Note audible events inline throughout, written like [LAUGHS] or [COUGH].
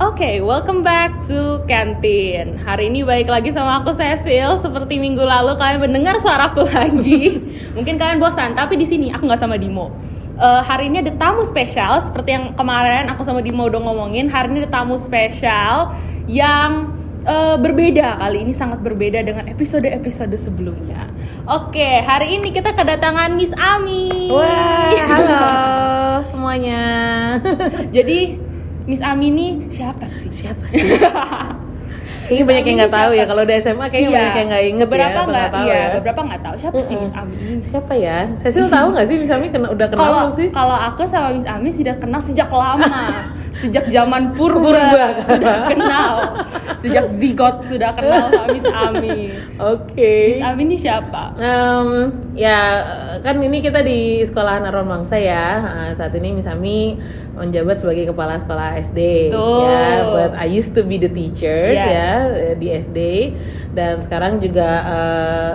Oke, welcome back to Kantin. Hari ini balik lagi sama aku Cecil. Seperti minggu lalu kalian mendengar suaraku [LAUGHS] lagi. Mungkin kalian bosan, tapi di sini aku nggak sama Dimo. Eh, hari ini ada tamu spesial, seperti yang kemarin aku sama Dimo udah ngomongin. Hari ini ada tamu spesial yang eh, berbeda kali ini sangat berbeda dengan episode-episode sebelumnya. Oke, hari ini kita kedatangan Miss Ami. Wah, [LAUGHS] halo semuanya. [LAUGHS] Jadi Miss Ami ini siapa sih? Siapa sih? Kayaknya banyak yang nggak tahu ya kalau udah SMA kayaknya banyak yang nggak inget beberapa ya. nggak tahu iya ya. beberapa nggak tahu siapa sih Miss Ami Siapa ya? Cecil tahu nggak sih Miss Ami kena, udah kenal belum sih? kalau aku sama Miss Ami sudah kenal sejak lama [LAUGHS] sejak zaman purba, Purba. sudah kenal sejak zigot sudah kenal sama Miss Ami Oke. Miss Ami ini siapa Em, ya kan ini kita di sekolah Naron Bangsa ya. Nah, saat ini Miss Ami menjabat sebagai kepala sekolah SD Tuh. ya. But I used to be the teacher Yes. ya eh, di SD dan sekarang juga eh,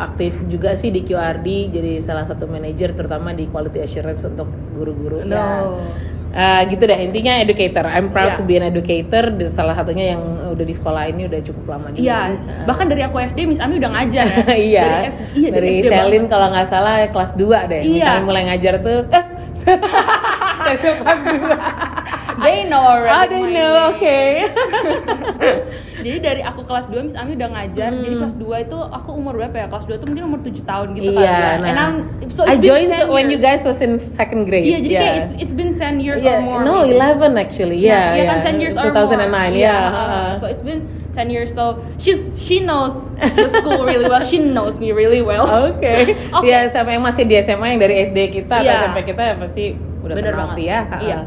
aktif juga sih di QRD jadi salah satu manajer terutama di quality assurance untuk guru-guru ya. Eh, gitu deh intinya educator. I'm proud Iya. to be an educator. Dan salah satunya yang udah di sekolah ini udah cukup lama juga Iya, sih. bahkan dari aku SD Miss Ami udah ngajar ya. [LAUGHS] iya. Dari, S- iya, dari SD Selin kalau nggak salah kelas 2 deh. Iya. Misalnya mulai ngajar tuh eh Cecil kelas 2. They know already. Oh, they know. Oke. [LAUGHS] Jadi dari aku kelas 2 Miss Ami udah ngajar. Jadi kelas 2 itu aku umur berapa ya? Kelas 2 itu mungkin umur 7 tahun gitu kali iya, ya. nah. And I'm, so I joined 10 when you years. guys was in second grade. Iya, jadi kayak it's, it's been 10 years Yeah, or more. no, maybe. 11 actually. Yeah, iya yeah. kan 10 years or 2009, more. yeah. uh, so it's been 10 years. So she's she knows the school really well. She knows me really well. Oke. Oke. Ya, sama yang masih di SMA yang dari SD kita Iya. atau SMP kita ya pasti udah Bener kenal banget. sih ya. Iya.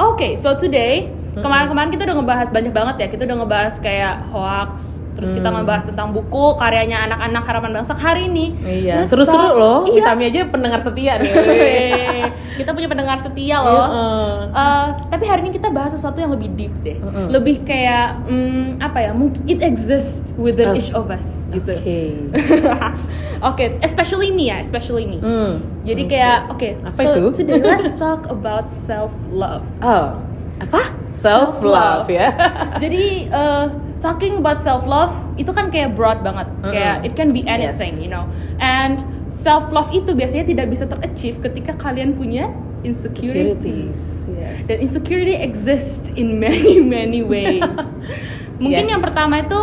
Oke, so today kemarin-kemarin kita udah ngebahas banyak banget ya. Kita udah ngebahas kayak hoax, terus kita Hmm. ngebahas tentang buku karyanya anak-anak harapan bangsa hari ini. Iya, seru-seru loh. Iya. Bisa aja pendengar setia nih. [LAUGHS] kita punya pendengar setia loh. Heeh. Eh, tapi hari ini kita bahas sesuatu yang lebih deep deh, lebih kayak hmm, apa ya? Mungkin it exists within Oh. each of us gitu. Oke. [LAUGHS] Oke, especially me ya, especially me. Hmm. Jadi kayak oke, Apa so itu? today let's [LAUGHS] talk about self love. Oh, apa? Self love ya. [LAUGHS] Jadi uh, talking about self love itu kan kayak broad banget, kayak Mm-mm. it can be anything, Yes. you know. And self love itu biasanya tidak bisa terachieve ketika kalian punya insecurities. Securities. Yes. Dan insecurity exists in many many ways. [LAUGHS] mungkin Yes. yang pertama itu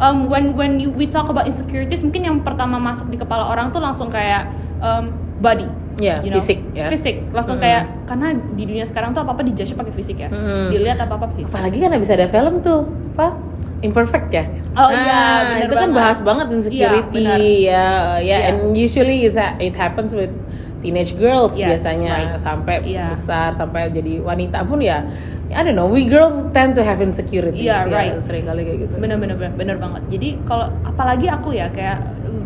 um, when when you, we talk about insecurities, mungkin yang pertama masuk di kepala orang tuh langsung kayak um, body. Ya, you know? fisik, ya. Fisik, langsung Mm-mm. kayak karena di dunia sekarang tuh apa apa dijudge pakai fisik ya, Mm-mm. dilihat apa apa fisik. Apalagi kan bisa ada film tuh, apa? Imperfect ya. Oh iya, bener itu kan banget. bahas banget insecurity Iya, ya, ya. Iya. And usually is that it happens with teenage girls Yes, biasanya right. sampai Iya. besar sampai jadi wanita pun ya. I don't know, we girls tend to have insecurities Iya, ya, right. sering kali kayak gitu. bener bener bener, bener banget jadi kalau apalagi aku ya kayak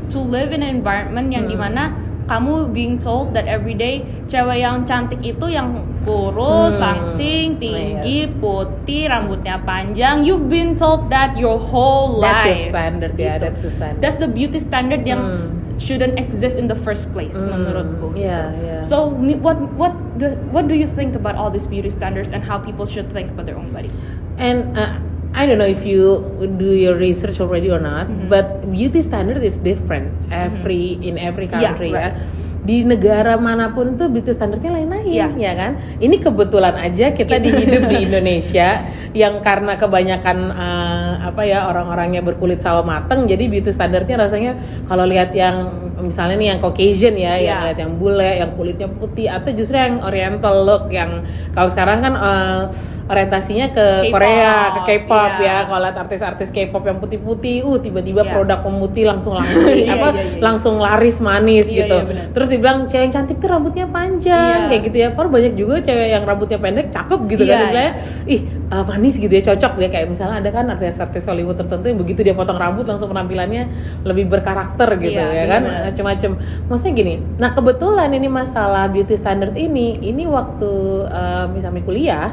to live in an environment yang Hmm. di mana kamu being told that every day cewek yang cantik itu yang kurus, Hmm. langsing, tinggi, putih, rambutnya panjang. You've been told that your whole That's your life. standard Gitu. that's the standard. That's the beauty standard yang Hmm. shouldn't exist in the first place Hmm, menurutku. gitu. iya, iya. So what what the, what do you think about all these beauty standards and how people should think about their own body? And uh, I don't know if you do your research already or not, Mm-hmm. but beauty standard is different every in every Yeah, country right. ya. Di negara mana pun tuh beauty standardnya lain-lain Yeah. ya kan. Ini kebetulan aja kita di hidup di [LAUGHS] Indonesia yang karena kebanyakan uh, apa ya orang-orangnya berkulit sawo mateng, jadi beauty standardnya rasanya kalau lihat yang misalnya nih yang Caucasian ya, yang Yeah. lihat yang bule, yang kulitnya putih, atau justru yang Oriental look yang kalau sekarang kan uh, orientasinya ke K-pop, Korea, ke K-pop iya. ya. Kalau lihat artis-artis K-pop yang putih-putih, uh tiba-tiba Iya. produk pemutih langsung langsung [LAUGHS] Iya, apa iya, iya. langsung laris manis Iya, gitu. iya. Terus dibilang cewek yang cantik tuh rambutnya panjang Iya. kayak gitu ya. Padahal banyak juga cewek yang rambutnya pendek cakep gitu kan. Iya, Misalnya ih uh, manis gitu ya cocok ya kayak misalnya ada kan artis-artis Hollywood tertentu yang begitu dia potong rambut langsung penampilannya lebih berkarakter gitu Iya, ya kan. Macem-macem. Maksudnya gini. Nah, kebetulan ini masalah beauty standard ini ini waktu uh, misalnya kuliah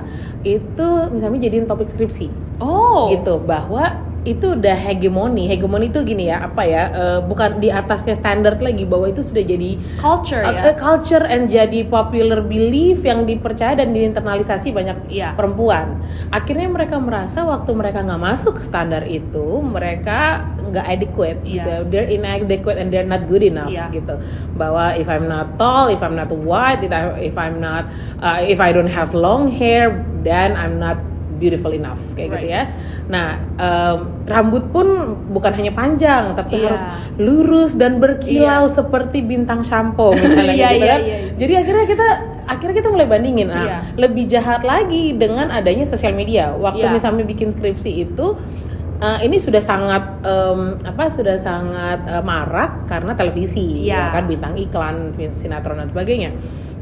itu misalnya jadiin topik skripsi Oh. gitu bahwa itu udah hegemoni. Hegemoni itu gini ya, apa ya? eh, bukan di atasnya standar lagi bahwa itu sudah jadi culture uh, ya uh, culture and jadi popular belief yang dipercaya dan diinternalisasi banyak Iya. perempuan. Akhirnya mereka merasa waktu mereka nggak masuk ke standar itu, mereka nggak adequate Iya. gitu. They're inadequate and they're not good enough Iya. gitu. Bahwa if I'm not tall, if I'm not white, if, I, if I'm not, uh, if I don't have long hair, then I'm not beautiful enough kayak gitu Right. ya. Nah, em, rambut pun bukan hanya panjang, tapi Iya. harus lurus dan berkilau seperti bintang shampoo misalnya [LAUGHS] Iya, gitu iya, kan. iya, iya. Jadi akhirnya kita akhirnya kita mulai bandingin. Nah, Iya. lebih jahat lagi dengan adanya sosial media. Waktu Iya. misalnya bikin skripsi itu eh, ini sudah sangat em, apa sudah sangat eh, marak karena televisi ya Iya. kan bintang iklan, sinetron dan sebagainya.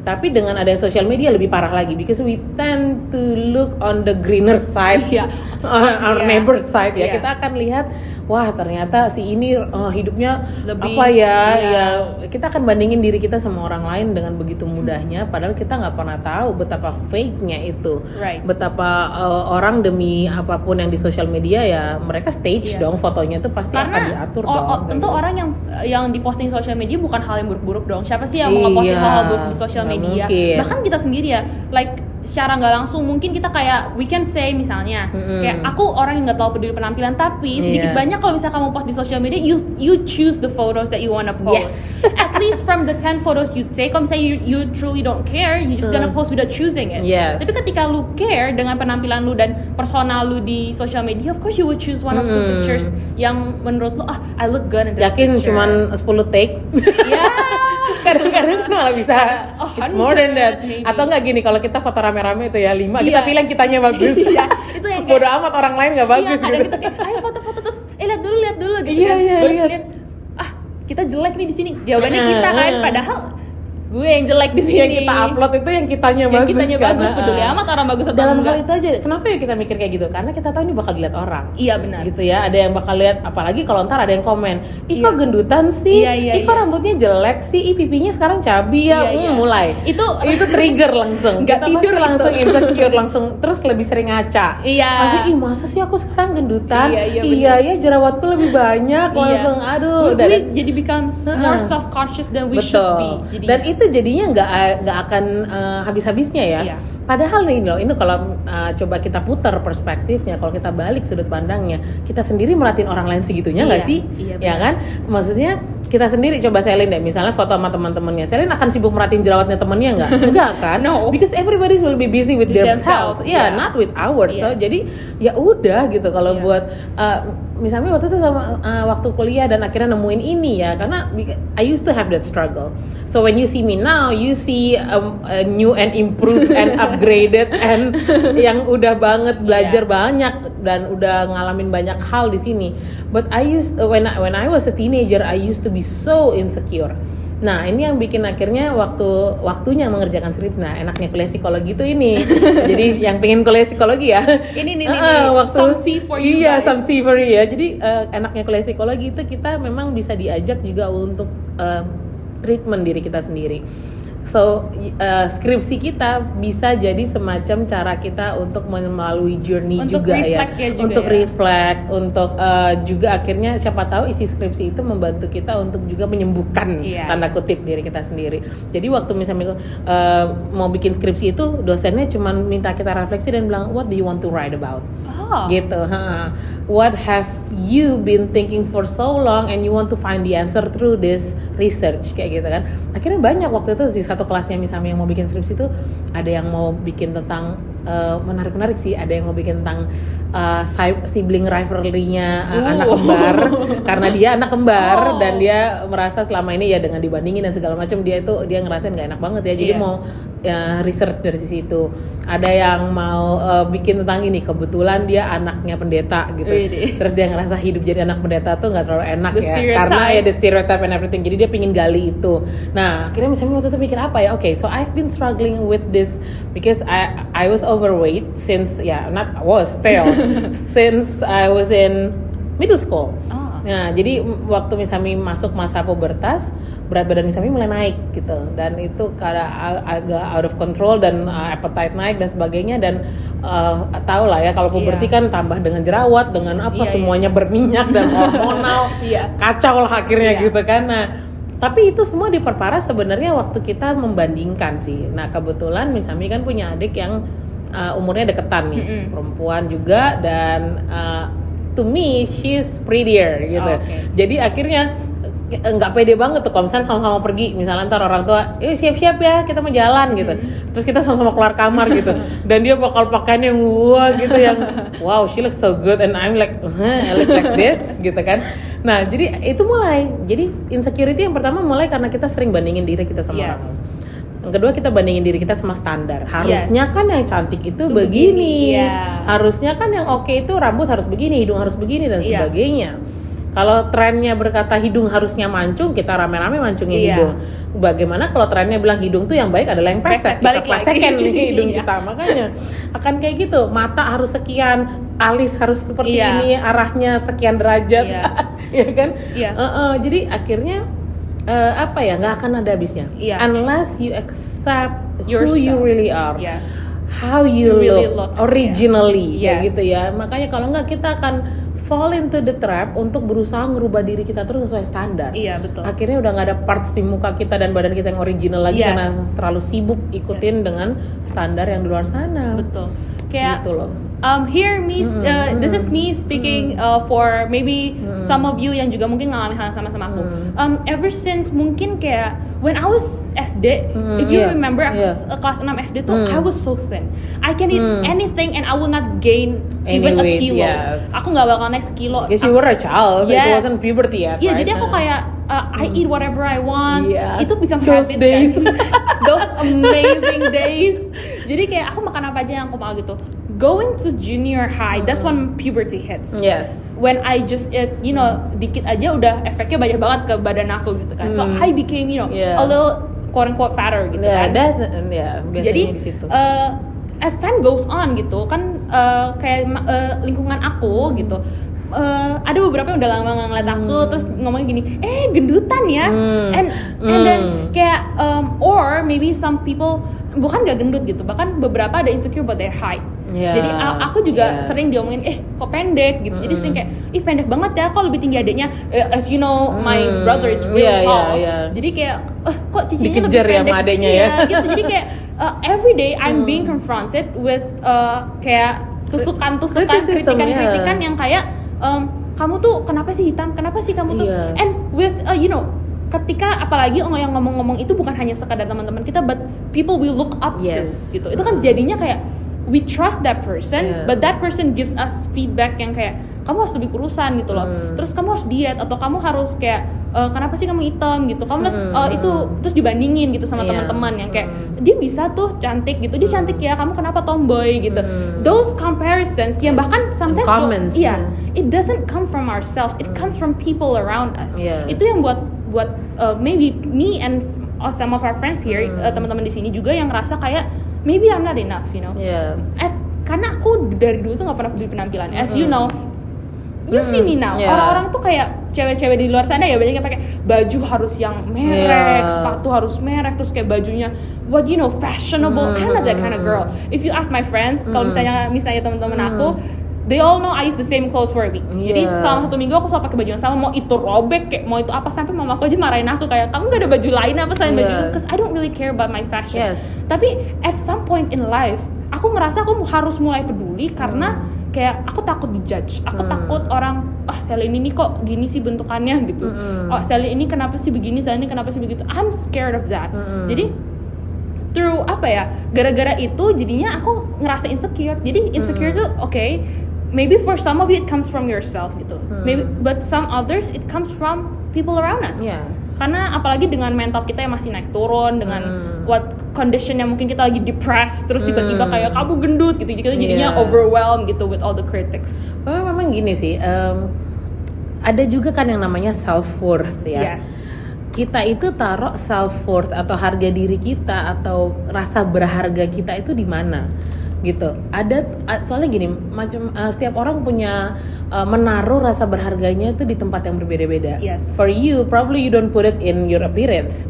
Tapi dengan ada sosial media lebih parah lagi because we tend to look on the greener side, Iya. [LAUGHS] on our Iya. neighbor side ya. Iya. Kita akan lihat wah ternyata si ini eh, hidupnya Lebih, apa ya iya. ya kita akan bandingin diri kita sama orang lain dengan begitu mudahnya padahal kita nggak pernah tahu betapa fake-nya itu Right. betapa uh, orang demi apa pun yang di sosial media ya mereka stage Iya. dong fotonya itu pasti akan karena diatur oh, dong oh, kayak tentu gitu. orang yang yang diposting sosial media bukan hal yang buruk-buruk dong siapa sih yang mau ngeposting Iya, hal-hal buruk di sosial media mungkin. bahkan kita sendiri ya like secara nggak langsung mungkin kita kayak we can say misalnya Mm-mm. kayak aku orang yang nggak tahu peduli penampilan tapi sedikit Iya. banyak kalau misalnya kamu post di sosial media you you choose the photos that you wanna post [LAUGHS] at least from the 10 photos you take kalau misalnya you, you truly don't care you just gonna post without choosing it Yes. tapi ketika lu care dengan penampilan lu dan personal lu di sosial media of course you would choose one of two pictures yang menurut lu ah I look good in this yakin picture. cuman 10 take? [LAUGHS] Ya. [LAUGHS] Kadang-kadang malah bisa. Oh, it's more than that. 100 maybe. atau nggak gini kalau kita foto rame-rame itu ya lima kita Iya. pilih yang kitanya bagus. [LAUGHS] Iya, itu yang kayak- bodo amat orang lain nggak bagus iya, gitu. kita kayak ayo foto-foto terus eh lihat dulu lihat dulu gitu Iya, kan. iya, Baru lihat. ah kita jelek nih di sini. Jawabannya kita kan padahal gue yang jelek di sini yang kita upload itu yang kitanya yang bagus kitanya kan? bagus peduli Heeh. amat orang bagus atau dalam enggak hal itu aja kenapa ya kita mikir kayak gitu karena kita tahu ini bakal dilihat orang iya benar gitu ya ada yang bakal lihat apalagi kalau ntar ada yang komen ih kok Iya. gendutan sih Iya, iya, ih kok iya. rambutnya jelek sih ih pipinya sekarang cabi ya Iya, Hmm, iya. mulai itu [LAUGHS] itu trigger langsung Nggak Kita tidur pasti itu. langsung insecure langsung terus lebih sering ngaca Iya. masih ih masa sih aku sekarang gendutan Iya, iya, ya jerawatku lebih banyak langsung aduh we, we jadi becomes more self conscious than we should be Betul. Jadi- Dan itu jadinya nggak nggak akan eh, habis-habisnya ya. Iya. Padahal nih loh, ini kalau eh, coba kita putar perspektifnya, kalau kita balik sudut pandangnya, kita sendiri merhatiin orang lain segitunya nggak Iya, sih? iya, ya benar. kan? Maksudnya kita sendiri coba Selin deh, misalnya foto sama teman-temannya, Selin akan sibuk merhatiin jerawatnya temennya nggak? [LAUGHS] Enggak kan? No. Because everybody will be busy with With themselves. themselves, Yeah, yeah. not with ours. So Yes. jadi ya udah gitu kalau Iya. buat eh, misalnya waktu itu sama eh, waktu kuliah dan akhirnya nemuin ini ya karena I used to have that struggle. So when you see me now, you see um, a new and improved and [LAUGHS] upgraded and [LAUGHS] yang udah banget belajar Iya. banyak dan udah ngalamin banyak hal di sini. But I used when I, when I was a teenager, I used to be so insecure. Nah ini yang bikin akhirnya waktu waktunya mengerjakan skrip. Nah enaknya kuliah psikologi itu ini. [LAUGHS] Jadi yang pengen kuliah psikologi ya. Ini, ini, ini, Heeh, ini. Some tea for you Iya, guys. some tea for you ya. Jadi eh, enaknya kuliah psikologi itu kita memang bisa diajak juga untuk eh, treatment diri kita sendiri. So eh, skripsi kita bisa jadi semacam cara kita untuk melalui journey Untuk juga ya, ya juga untuk ya. reflect, untuk eh, juga akhirnya siapa tahu isi skripsi itu membantu kita untuk juga menyembuhkan Iya. tanda kutip diri kita sendiri. Jadi waktu misalnya eh, mau bikin skripsi itu dosennya cuma minta kita refleksi dan bilang what do you want to write about? oh. gitu ha. what have you been thinking for so long and you want to find the answer through this research kayak gitu kan akhirnya banyak waktu itu di satu kelasnya misalnya yang mau bikin skripsi itu ada yang mau bikin tentang menarik menarik sih ada yang mau bikin tentang uh, si- sibling rivalry-nya uh, Uh. anak kembar. Karena dia anak kembar Oh. dan dia merasa selama ini ya dengan dibandingin dan segala macam dia itu dia ngerasain nggak enak banget ya. Jadi Iya. mau ya, research dari sisi itu. Ada yang mau uh, bikin tentang ini kebetulan dia anaknya pendeta gitu. Terus dia ngerasa hidup jadi anak pendeta tuh nggak terlalu enak The ya. stereotype. karena ya the stereotype and everything. Jadi dia pingin gali itu. Nah akhirnya misalnya waktu itu mikir apa ya? Oke so I've been struggling with this because I I was overweight since ya not was still [LAUGHS] since I was in middle school Ah. Nah, jadi waktu Misami masuk masa pubertas, berat badan Misami mulai naik gitu, dan itu karena agak out of control dan uh, appetite naik dan sebagainya dan uh, tahu lah ya kalau puberti Iya. kan tambah dengan jerawat, dengan apa Iya, iya. semuanya berminyak dan [LAUGHS] hormonal, Iya. kacau lah akhirnya Iya. gitu kan. Nah, tapi itu semua diperparah sebenarnya waktu kita membandingkan sih. Nah, kebetulan Misami kan punya adik yang uh, umurnya deketan nih, Mm-mm. perempuan juga dan uh, to me she's prettier gitu. Oh, oke. Jadi akhirnya eh, nggak pede banget tuh kalau misalnya sama-sama pergi misalnya ntar orang tua yuk siap-siap ya kita mau jalan gitu terus kita sama-sama keluar kamar gitu [LAUGHS] dan dia bakal pakaian yang wah gitu yang wow she looks so good and I'm like huh, I look like this [LAUGHS] gitu kan nah jadi itu mulai jadi insecurity yang pertama mulai karena kita sering bandingin diri kita sama Yes. orang yang kedua kita bandingin diri kita sama standar harusnya kan yang cantik itu, Itu begini, begini, iya. harusnya kan yang oke itu rambut harus begini hidung harus begini dan Iya. sebagainya kalau trennya berkata hidung harusnya mancung kita rame-rame mancungin Iya. hidung bagaimana kalau trennya bilang hidung tuh yang baik adalah yang pesek Pesek, kita balik lagi. pesekin [LAUGHS] hidung Iya. kita makanya akan kayak gitu mata harus sekian alis harus seperti Iya. ini arahnya sekian derajat Iya. [LAUGHS] ya kan Iya. Uh-uh, jadi akhirnya eh, apa ya nggak akan ada habisnya Iya. unless you accept who Yourself. you really are Yes. how you, You really look, look, originally yeah. Yes. gitu ya makanya kalau nggak kita akan fall into the trap untuk berusaha ngerubah diri kita terus sesuai standar Iya, betul. akhirnya udah nggak ada parts di muka kita dan badan kita yang original lagi Yes. karena terlalu sibuk ikutin dengan standar yang di luar sana Betul. Kayak gitu loh um here me uh, this is me speaking uh, for maybe some of you yang juga mungkin ngalamin hal sama sama aku um ever since mungkin kayak when I was SD Hmm, if you yeah, remember aku yeah. uh, kelas 6 SD tuh Hmm. I was so thin I can eat Hmm. anything and I will not gain Any even a weight, kilo yes. aku nggak bakal naik sekilo Guess you were a child it Yes. wasn't puberty yet Iya, right? jadi aku kayak uh, I eat whatever I want. Iya. Itu become Those habit days. kan. [LAUGHS] Those amazing days. Jadi kayak aku makan apa aja yang aku mau gitu. Going to junior high, that's when puberty hits. yes When I just eat, you know, dikit aja udah efeknya banyak banget ke badan aku gitu kan. So Hmm. I became, you know, Yeah. a little quote unquote fatter gitu yeah, kan. that's yeah, biasanya Jadi di situ uh, as time goes on gitu kan uh, kayak uh, lingkungan aku gitu uh, ada beberapa yang udah lama nggak ngeliat aku terus ngomongnya gini eh gendutan ya Hmm. and and then Hmm. kayak um, or maybe some people bukan gak gendut gitu bahkan beberapa ada insecure about their height Yeah, jadi aku juga yeah. sering diomongin eh kok pendek gitu jadi sering kayak ih pendek banget ya kok lebih tinggi adiknya Eh, as you know my Hmm. brother is real Yeah, tall yeah, yeah. jadi kayak eh kok cicinya lebih Dikejar ya sama pendek adeknya Iya, ya. gitu jadi kayak uh, [LAUGHS] every day I'm Hmm. being confronted with uh, kayak tusukan-tusukan kritikan-kritikan yeah. yang kayak um, kamu tuh kenapa sih hitam kenapa sih kamu tuh Iya. and with uh, you know ketika apalagi orang yang ngomong-ngomong itu bukan hanya sekadar teman-teman kita but people we look up Yes. to gitu itu kan jadinya kayak we trust that person Yeah. but that person gives us feedback yang kayak kamu harus lebih kurusan gitu loh Hmm. terus kamu harus diet atau kamu harus kayak "Eh, kenapa sih kamu hitam gitu kamu lihat Hmm. eh, itu terus dibandingin gitu sama Iya. teman-teman yang kayak Hmm. dia bisa tuh cantik gitu dia cantik ya kamu kenapa tomboy gitu Hmm. those comparisons yang Yes. bahkan sometimes iya yeah. it doesn't come from ourselves it comes from people around us Yeah. itu yang buat buat uh, maybe me and uh, some of our friends here Hmm. uh, teman-teman di sini juga yang ngerasa kayak maybe I'm not enough you know? Yeah. Eh, karena aku dari dulu tuh nggak pernah peduli penampilan. As you know you see me now. Yeah. orang-orang tuh kayak cewek-cewek di luar sana ya banyak yang pakai baju harus yang merek Yeah. sepatu harus merek terus kayak bajunya what you know fashionable I'm not that kind of girl. If you ask my friends kalau misalnya misalnya teman-teman aku they all know I use the same clothes for a week. Jadi Yeah. selama satu minggu aku selalu pakai baju yang sama. Mau itu robek kayak mau itu apa sampai mama aku aja marahin aku kayak kamu gak ada baju lain apa selain baju? Yeah. because I don't really care about my fashion. Yes. tapi at some point in life aku ngerasa aku harus mulai peduli karena kayak aku takut dijudge. Aku Hmm. takut orang ah Sally ini kok gini sih bentukannya? gitu. Mm-mm. oh Sally ini kenapa sih begini? Sally ini kenapa sih begitu? I'm scared of that. Mm-mm. jadi through apa ya gara-gara itu jadinya aku ngerasa insecure. Jadi insecure tuh oke maybe for some of you it comes from yourself gitu maybe but some others it comes from people around us yeah karena apalagi dengan mental kita yang masih naik turun dengan Hmm. what condition yang mungkin kita lagi depressed terus tiba-tiba Hmm. kayak kamu gendut gitu kita jadinya Yeah. overwhelmed gitu with all the critics Memang, memang gini sih, em, ada juga kan yang namanya self worth ya. yes Kita itu taruh self worth atau harga diri kita atau rasa berharga kita itu di mana? Gitu. Ada soalnya gini, macam uh, setiap orang punya uh, menaruh rasa berharganya itu di tempat yang berbeda-beda. Yes. For you, probably you don't put it in your appearance.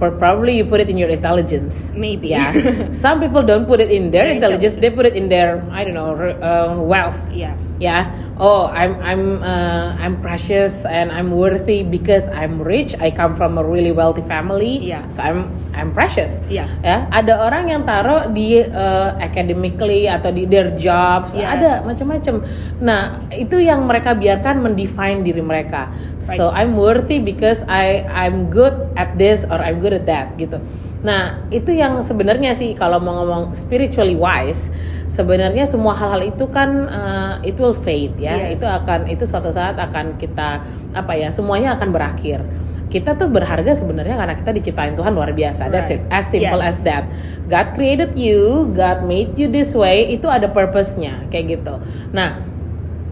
Or probably you put it in your intelligence. Maybe. Yeah. [LAUGHS] Some people don't put it in their Their intelligence. They put it in their I don't know uh, wealth. Yes. Yeah. Oh, I'm I'm uh, I'm precious and I'm worthy because I'm rich. I come from a really wealthy family. Yeah. So I'm I'm precious. Iya. Ya. Ada orang yang taruh di uh, academically atau di their jobs. Yes. Ada macam-macam. Nah, itu yang mereka biarkan mendefine diri mereka. So I'm worthy because I I'm good at this or I'm good at that gitu. Nah, itu yang sebenarnya sih kalau mau ngomong spiritually wise, sebenarnya semua hal-hal itu kan uh, it will fade ya. Yes. Itu akan itu suatu saat akan kita apa ya, semuanya akan berakhir. Kita tuh berharga sebenarnya karena kita diciptain Tuhan luar biasa. That's it. As simple Yes. as that. God created you, God made you this way, itu ada purpose-nya kayak gitu. Nah,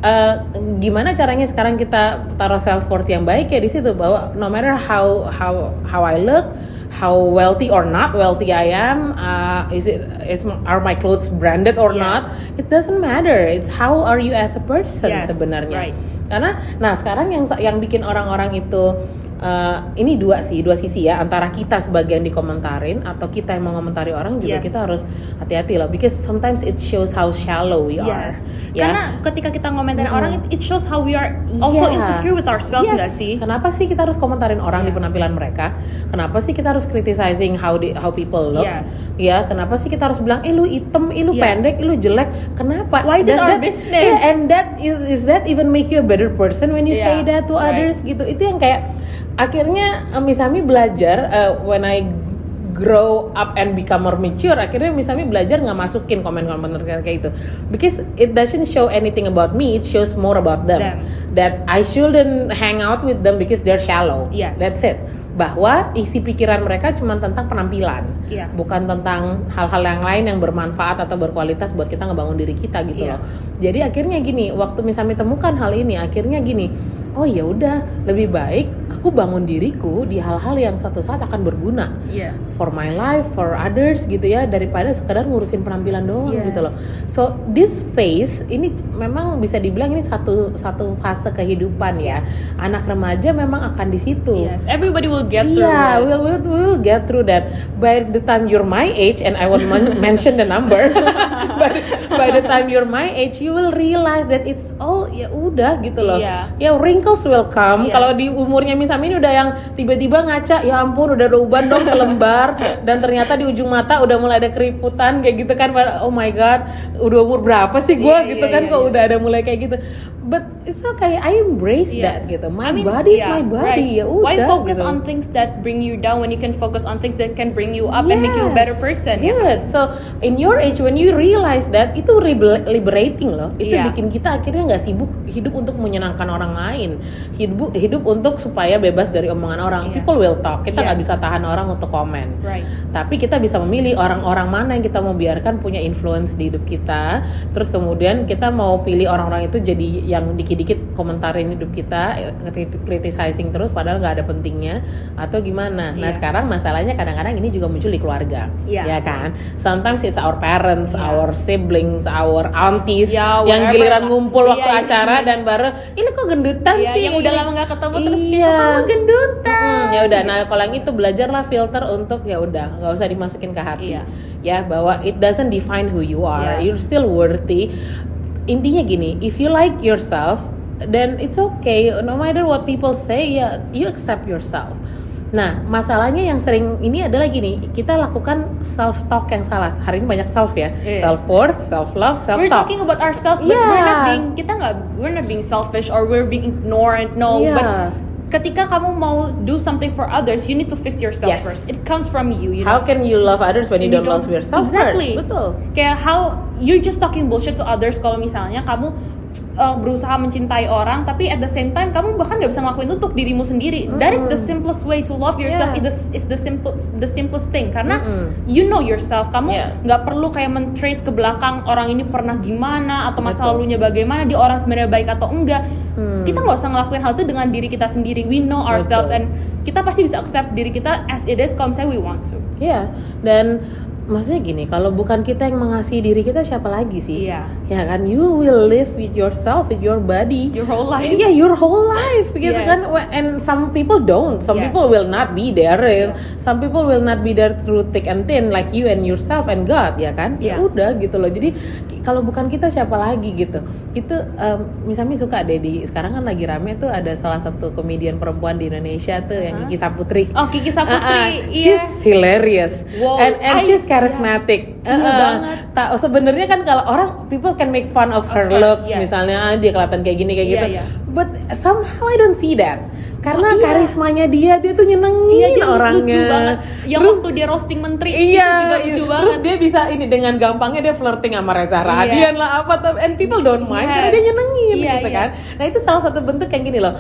eh, gimana caranya sekarang kita taruh self worth yang baik ya di situ bahwa no matter how how how I look, how wealthy or not wealthy I am, uh, is it is are my clothes branded or Yes. not? It doesn't matter. It's how are you as a person Yes, sebenarnya. right. Karena nah sekarang yang yang bikin orang-orang itu uh, ini dua sih dua sisi ya antara kita sebagian dikomentarin atau kita yang mau ngomentari orang juga Yes. kita harus hati-hati loh because sometimes it shows how shallow we are. Ya. Karena ketika kita ngomentarin Mm-mm. orang, it, it shows how we are also Iya. insecure with ourselves Yes. nggak sih? Kenapa sih kita harus komentarin orang di Iya. penampilan mereka? Kenapa sih kita harus criticizing how the, how people look? Yes. Ya, kenapa sih kita harus bilang, eh lu item, eh lu Iya. pendek, eh lu jelek? Kenapa? Why is it Does our that- business? Yeah, and that is, is that even make you a better person when you Iya, say that to right. others gitu? Itu yang kayak akhirnya eh, misalnya belajar eh, when I grow up and become more mature akhirnya misalnya belajar nggak masukin komen-komen kayak itu because it doesn't show anything about me it shows more about them, Them. that I shouldn't hang out with them because they're shallow Yes. that's it bahwa isi pikiran mereka cuma tentang penampilan Iya. bukan tentang hal-hal yang lain yang bermanfaat atau berkualitas buat kita ngebangun diri kita gitu Iya. loh jadi akhirnya gini waktu misalnya temukan hal ini akhirnya gini oh ya udah lebih baik aku bangun diriku di hal-hal yang suatu saat akan berguna Iya. for my life, for others gitu ya daripada sekedar ngurusin penampilan doang Yes. gitu loh. So this phase ini memang bisa dibilang ini satu satu fase kehidupan ya. Anak remaja memang akan di situ. Yes. Everybody will get through. Iya, it. we'll, we'll we'll get through that. By the time you're my age, and I won't men- [LAUGHS] mention the number, [LAUGHS] by, by the time you're my age, you will realize that it's all ya udah gitu loh. Iya. Ya wrinkles will come. Yes. Kalau di umurnya misalnya ini udah yang tiba-tiba ngaca, ya ampun udah ada uban dong selembar, [LAUGHS] dan ternyata di ujung mata udah mulai ada keriputan kayak gitu kan. Oh my god, udah umur berapa sih gue Iya, gitu iya, kan? iya, Kok iya. udah ada mulai kayak gitu. But it's okay, I embrace Yeah. that gitu. My I mean, body is yeah, my body right. ya udah. Why focus gitu. on things that bring you down when you can focus on things that can bring you up and make you a better Yes, person? Good. So in your age when you realize that itu liber- liberating loh. Itu Iya. bikin kita akhirnya nggak sibuk hidup untuk menyenangkan orang lain. Hidup hidup untuk supaya bebas dari omongan orang. Iya. People will talk. Kita nggak Yes. bisa tahan orang untuk komen. Right. Tapi kita bisa memilih orang-orang mana yang kita mau biarkan punya influence di hidup kita. Terus kemudian kita mau pilih orang-orang itu jadi yang dikit-dikit komentarin hidup kita, criticizing terus padahal nggak ada pentingnya atau gimana. Nah Iya. sekarang masalahnya kadang-kadang ini juga muncul di keluarga, Iya. ya kan? Sometimes it's our parents, Iya. our siblings, our aunties Ya, yang giliran ngumpul waktu Iya, iya. acara dan baru ini kok gendutan Iya, sih yang udah Ini- lama nggak ketemu terus iya. "Kok kamu gendutan?" Mm, ya udah nah kalau yang itu belajarlah filter untuk ya udah nggak usah dimasukin ke hati Iya. ya bahwa it doesn't define who you are Yes. you're still worthy intinya gini if you like yourself then it's okay no matter what people say ya you accept yourself Nah, masalahnya yang sering ini adalah gini, kita lakukan self talk yang salah. Hari ini banyak self ya, Iya. self worth, self love, self We're talk. talking about ourselves, but we're not Yeah. being kita nggak we're not being selfish or we're being ignorant. No, Yeah. but ketika kamu mau do something for others, you need to fix yourself Yes. first. It comes from you. you How know? can you love others when you, You don't, love don't- yourself Exactly. first? Betul. Kayak how you're just talking bullshit to others kalau misalnya kamu uh, berusaha mencintai orang tapi at the same time kamu bahkan nggak bisa ngelakuin itu untuk dirimu sendiri. That is the simplest way to love yourself. Yeah. It is is the simple the simplest thing karena Mm-mm. you know yourself. Kamu Yeah. nggak perlu kayak men-trace ke belakang orang ini pernah gimana atau masa Betul. lalunya bagaimana, dia orang sebenarnya baik atau enggak. Hmm. Kita nggak usah ngelakuin hal itu dengan diri kita sendiri. We know ourselves Betul. and kita pasti bisa accept diri kita as it is kalau misalnya we want to. Iya, dan maksudnya gini kalau bukan kita yang mengasihi diri kita siapa lagi sih Iya. ya kan you will live with yourself with your body Your whole life. yeah your whole life gitu Yes. kan and some people don't some Yes. people will not be there eh. some people will not be there through thick and thin like you and yourself and God ya kan ya Iya. udah gitu loh jadi kalau bukan kita siapa lagi gitu itu em, misalnya suka deh di sekarang kan lagi rame tuh ada salah satu komedian perempuan di Indonesia tuh yang Kiki Saputri Oh, Kiki Saputri, Ah, ah. iya. she's hilarious Wow, and and I- she's charismatic yes. Iya Uh-uh. banget. Tak sebenarnya kan kalau orang people can make fun of her Of her, looks yes. misalnya ah, dia kelihatan kayak gini kayak Iya, gitu. iya. But somehow I don't see that. Karena Oh, iya. karismanya dia dia tuh nyenengin Iya, dia orangnya. lucu banget. Yang Terus- waktu dia roasting menteri Iya, itu juga iya. lucu terus banget. dia bisa ini dengan gampangnya dia flirting sama Reza Radian lah apa tapi and people don't mind karena Yes. dia nyenengin Iya, gitu iya. kan. Nah itu salah satu bentuk yang gini loh.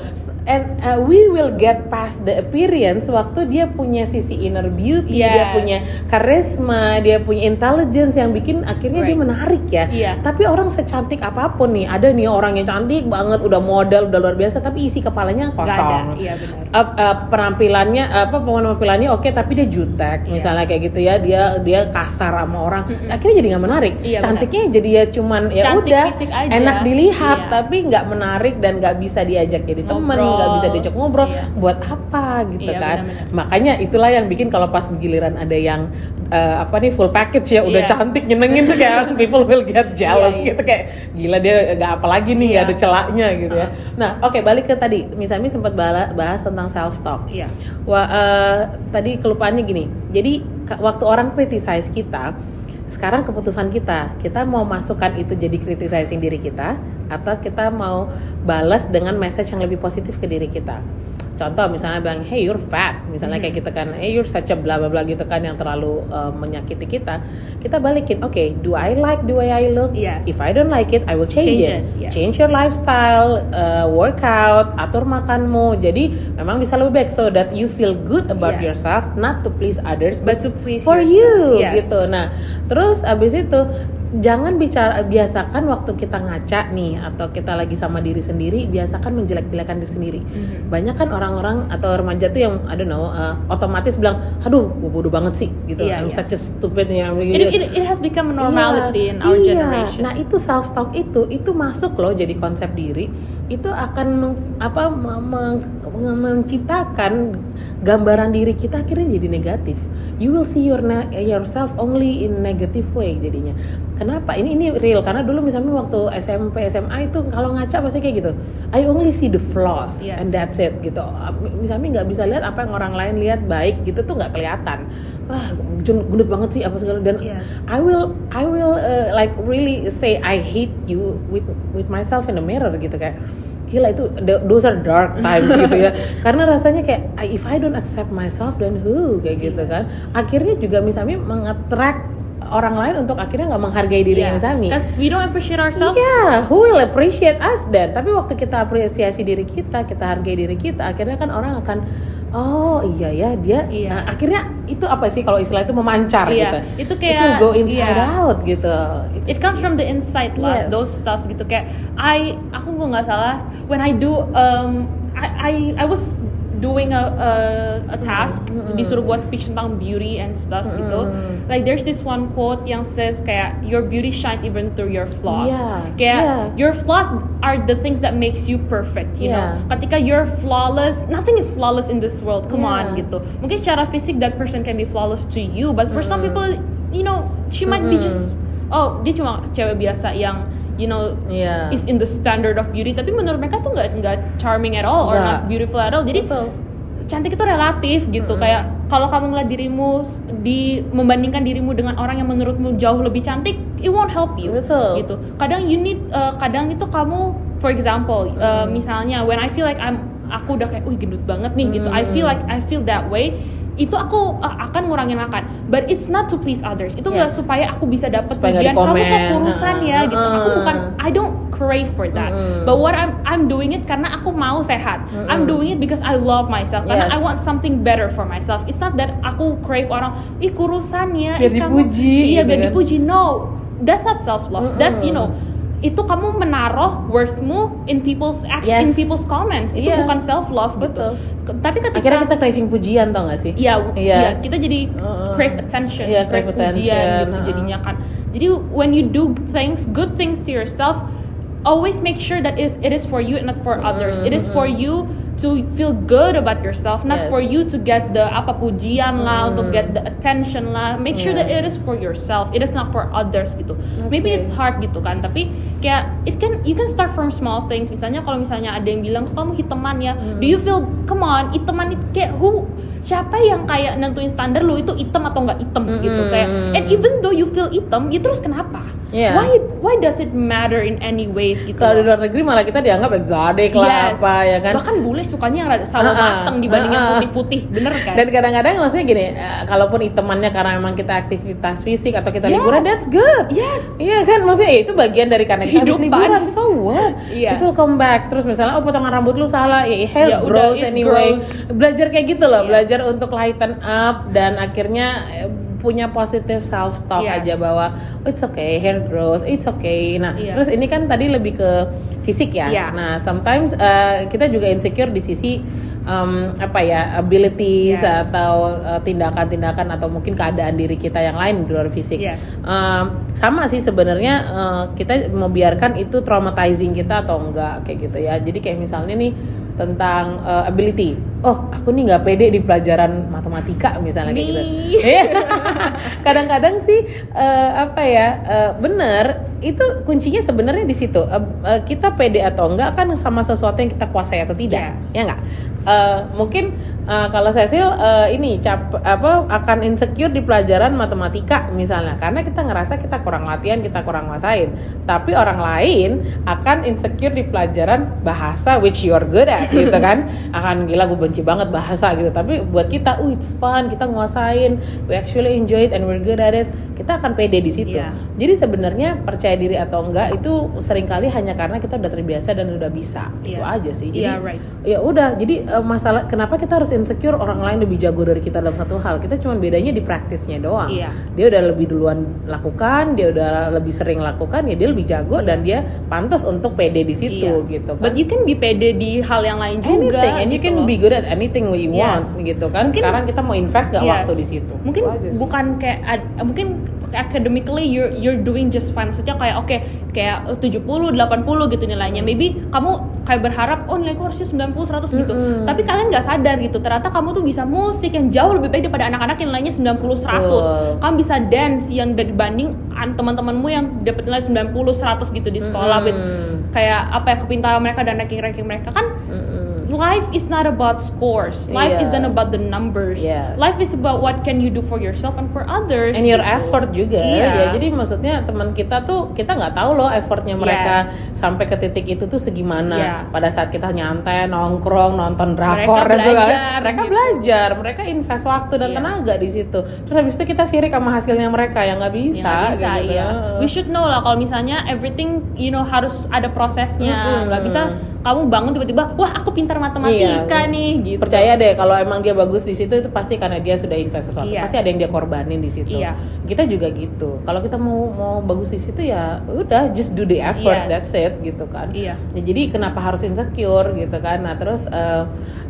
And uh, we will get past the appearance waktu dia punya sisi inner beauty, dia Yes. punya karisma, dia punya intelligence yang bikin akhirnya dia Right. menarik ya. Iya. Tapi orang secantik apa pun nih, ada nih orang yang cantik banget, udah modal, udah luar biasa, tapi isi kepalanya kosong. Iya benar. Up- uh, penampilannya apa penampilannya oke tapi dia jutek Iya. misalnya kayak gitu ya dia dia kasar sama orang akhirnya jadi nggak menarik Iya, cantiknya jadi ya cuman ya Cantik udah enak dilihat Iya. tapi nggak menarik dan nggak bisa diajak jadi temen nggak bisa diajak ngobrol Iya. buat apa gitu Iya, kan benar-benar. makanya itulah yang bikin kalau pas giliran ada yang eh, apa nih full package ya udah Iya. cantik nyenengin tuh kayak [LAUGHS] people will get jealous Iya, iya. gitu kayak gila dia nggak apa lagi nih nggak Iya. ada celaknya gitu ya Uh-uh. nah oke balik ke tadi misalnya sempat bahas tentang self talk Iya. Wah, eh, tadi kelupaannya gini. Jadi waktu orang criticize kita, sekarang keputusan kita, kita mau masukkan itu jadi criticizing diri kita atau kita mau balas dengan message yang lebih positif ke diri kita. Contoh misalnya bilang, hey you're fat, misalnya kayak gitu kan, hey you're such a blah blah blah gitu kan yang terlalu eh, menyakiti kita. Kita balikin, oke, do I like the way I look? Yes. If I don't like it, I will change, Change it. it, yes. Change your lifestyle, uh, workout, atur makanmu. Jadi memang bisa lebih baik so that you feel good about Yes. yourself, not to please others, But to please for yourself. you Yes. gitu. Nah, terus abis itu jangan bicara biasakan waktu kita ngaca nih atau kita lagi sama diri sendiri biasakan menjelek-jelekan diri sendiri. Mhm. Banyak kan orang-orang atau remaja tuh yang I don't know uh, otomatis bilang, "Aduh, gue bodoh banget sih." gitu. Iya, I'm iya. such a stupid yang It, it, it has become a normality in our Iya, generation. Nah itu self talk itu itu masuk loh jadi konsep diri itu akan meng- apa me- me- me- menciptakan gambaran diri kita akhirnya jadi negatif. You will see your yourself only in negative way jadinya. Kenapa? Ini ini real karena dulu misalnya waktu SMP SMA itu kalau ngaca pasti kayak gitu. I only see the flaws Yes. and that's it gitu. Misalnya nggak bisa lihat apa yang orang lain lihat baik gitu tuh nggak kelihatan. Wah, gendut banget sih apa segala dan Yes. I will I will uh, like really say I hate you with with myself in the mirror gitu kayak gila itu those are dark times gitu ya [LAUGHS] karena rasanya kayak if I don't accept myself then who kayak gitu Yes. kan akhirnya juga misalnya mengattract orang lain untuk akhirnya nggak menghargai diri Yeah. misalnya Because we don't appreciate ourselves. Iya, who will appreciate us then? Tapi waktu kita apresiasi diri kita, kita hargai diri kita, akhirnya kan orang akan, oh iya ya dia. Iya. Nah, akhirnya itu apa sih kalau istilah itu memancar Iya, gitu? itu kayak- go inside iya. out gitu. Itu It comes from the inside lah, Yes. those stuffs gitu kayak I aku nggak salah when I do um I I, I was doing a a, a task disuruh buat speech tentang beauty and stuff gitu. Like there's this one quote yang says kayak your beauty shines even through your flaws. Yeah, Kayak yeah. your flaws are the things that makes you perfect, you know. Yeah. Ketika you're flawless, nothing is flawless in this world. Come on Yeah. gitu. Mungkin secara fisik that person can be flawless to you, but for some people, you know, she might be just oh dia cuma cewek biasa yang you know Iya. is in the standard of beauty. Tapi menurut mereka tuh nggak nggak charming at all or Nggak. not beautiful at all. Jadi Betul. cantik itu relatif gitu. Kayak kalau kamu ngeliat dirimu di membandingkan dirimu dengan orang yang menurutmu jauh lebih cantik it won't help you. Betul. gitu. Kadang you need uh, kadang itu kamu for example uh, misalnya when I feel like I'm aku udah kayak wih gendut banget nih gitu. I feel like I feel that way itu aku uh, akan ngurangin makan. But it's not to please others. Itu nggak Yes. supaya aku bisa dapat pujian. Kamu kok kurusan ya gitu. Aku bukan I don't crave for that. But what I'm I'm doing it karena aku mau sehat. I'm doing it because I love myself. Karena Yes. I want something better for myself. It's not that aku crave orang ih kurusan ya Biar ih, kamu-" dipuji, iya gitu biar kan. dipuji. No. That's not self love that's you know itu kamu menaruh worthmu in people's in Yes. people's comments. Itu Iya. bukan self love Betul. gitu. Ke- Tapi ketika akhirnya kita craving pujian tau gak sih Iya, Iya. iya, kita jadi crave attention, Iya, crave pujian attention, gitu heeh. jadinya kan. Jadi when you do things, good things to yourself, always make sure that is it is for you and not for others. It is for you to feel good about yourself, not Yes. for you to get the apa pujian lah, untuk get the attention lah. Make sure Yeah. that it is for yourself. It is not for others gitu. Maybe Okay. it's hard gitu kan, tapi kayak it can you can start from small things. Misalnya kalau misalnya ada yang bilang "Kok kamu hiteman ya, do you feel come on hiteman itu kayak who siapa yang kayak nentuin standar lu itu hitam atau nggak hitam gitu Mm-mm. kayak and even though you feel hitam ya terus kenapa Iya. why why does it matter in any ways gitu kalau di luar negeri malah kita dianggap eksotik lah Yes. apa ya kan bahkan bule sukanya yang rada sawo Ah, ah, mateng dibanding yang ah, putih-putih bener kan dan kadang-kadang maksudnya gini eh, kalaupun itemannya karena memang kita aktivitas fisik atau kita Yes. liburan that's good yes Iya kan, maksudnya ya itu bagian dari karena kita habis Kehidupan. liburan, so what? Iya. Itu come back. Terus misalnya, oh potongan rambut lu salah, ya udah, grows it anyway. grows. Belajar kayak gitu loh, Iya. belajar untuk lighten up dan akhirnya eh, punya positive self talk Yes. aja bahwa oh, it's okay, hair grows, it's okay. Nah, Iya. terus ini kan tadi lebih ke fisik ya. Iya. Nah, sometimes eh, kita juga insecure di sisi em, apa ya abilities Yes. atau eh, tindakan-tindakan atau mungkin keadaan diri kita yang lain di luar fisik. Yes. Um, sama sih sebenarnya uh, kita mau biarkan itu traumatizing kita atau enggak kayak gitu ya. Jadi kayak misalnya nih tentang uh, ability. Oh, aku nih nggak pede di pelajaran matematika misalnya kayak gitu. Iya. [LAUGHS] Kadang-kadang sih uh, apa ya uh, bener itu kuncinya sebenarnya di situ. Uh, uh, kita pede atau enggak kan sama sesuatu yang kita kuasai atau tidak, Yes. ya enggak? Uh, mungkin uh, kalau Cecil uh, ini cap apa akan insecure di pelajaran matematika misalnya karena kita ngerasa kita kurang latihan, kita kurang nguasain. Tapi orang lain akan insecure di pelajaran bahasa which you are good at gitu [LAUGHS] kan. Akan gila gue benci banget bahasa gitu. Tapi buat kita, oh it's fun, kita nguasain, we actually enjoy it and we're good at it. Kita akan pede di situ. Iya. Jadi sebenarnya percaya diri atau enggak itu sering kali hanya karena kita udah terbiasa dan udah bisa. Itu Yes. aja sih. Jadi Iya, right. ya udah jadi eh, masalah kenapa kita harus insecure orang lain lebih jago dari kita dalam satu hal kita cuma bedanya di praktisnya doang Iya. dia udah lebih duluan lakukan dia udah lebih sering lakukan ya dia lebih jago dan dia pantas untuk pede di situ Iya. gitu kan But you can be pede di hal yang lain juga. anything and you gitu can loh. be good at anything you want Yes. gitu kan Mungkin- sekarang kita mau invest gak Yes. waktu di situ Mungkin bukan kayak ad- mungkin academically you're you're doing just fine. Maksudnya kayak oke kayak 70 80 gitu nilainya. Maybe kamu kayak berharap oh nilaiku harusnya 90 100 gitu. Mm-mm. Tapi kalian nggak sadar gitu. Ternyata kamu tuh bisa musik yang jauh lebih baik daripada anak-anak yang nilainya 90 100. Betul. Kamu bisa dance yang dibanding an- teman-temanmu yang dapat nilai 90 100 gitu di sekolah with Mm-mm. kayak apa ya kepintaran mereka dan ranking-ranking mereka kan Mm-mm. Life is not about scores. Life Iya. isn't about the numbers. Yes. Life is about what can you do for yourself and for others. and your gitu. effort juga Iya. ya jadi maksudnya teman kita tuh kita nggak tahu loh effortnya mereka Yes. Sampai ke titik itu tuh segimana Iya. pada saat kita nyantai nongkrong nonton drakor Mereka dan segala- mereka gitu. belajar mereka invest waktu dan Iya. tenaga di situ terus habis itu kita sirik sama hasilnya mereka yang nggak Ya, bisa, nggak bisa gitu. iya. We should know lah kalau misalnya everything you know harus ada prosesnya. Nggak bisa kamu bangun tiba-tiba wah aku pintar matematika Iya. nih gitu. Percaya deh kalau emang dia bagus di situ itu pasti karena dia sudah invest sesuatu. Yes. Pasti ada yang dia korbanin di situ. Iya. Kita juga gitu. Kalau kita mau mau bagus di situ ya udah just do the effort Yes. that's it gitu kan. Iya. Ya, jadi kenapa harus insecure gitu kan? Nah terus eh,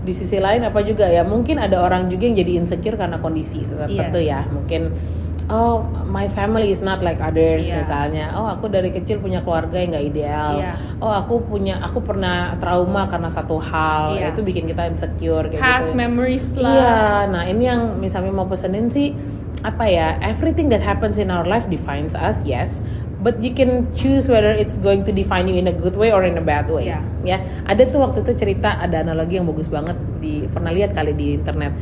di sisi lain apa juga ya mungkin ada orang juga yang jadi insecure karena kondisi tertentu Yes. ya mungkin. Oh, my family is not like others Iya. misalnya. Oh, aku dari kecil punya keluarga yang nggak ideal. Iya. Oh, aku punya, aku pernah trauma karena satu hal. Iya. Itu bikin kita insecure kayak Past gitu. memories lah. Iya, nah ini yang misalnya mau pesenin sih apa ya? Everything that happens in our life defines us, yes. But you can choose whether it's going to define you in a good way or in a bad way. Iya. Ya, ada tuh waktu itu cerita ada analogi yang bagus banget di pernah lihat kali di internet.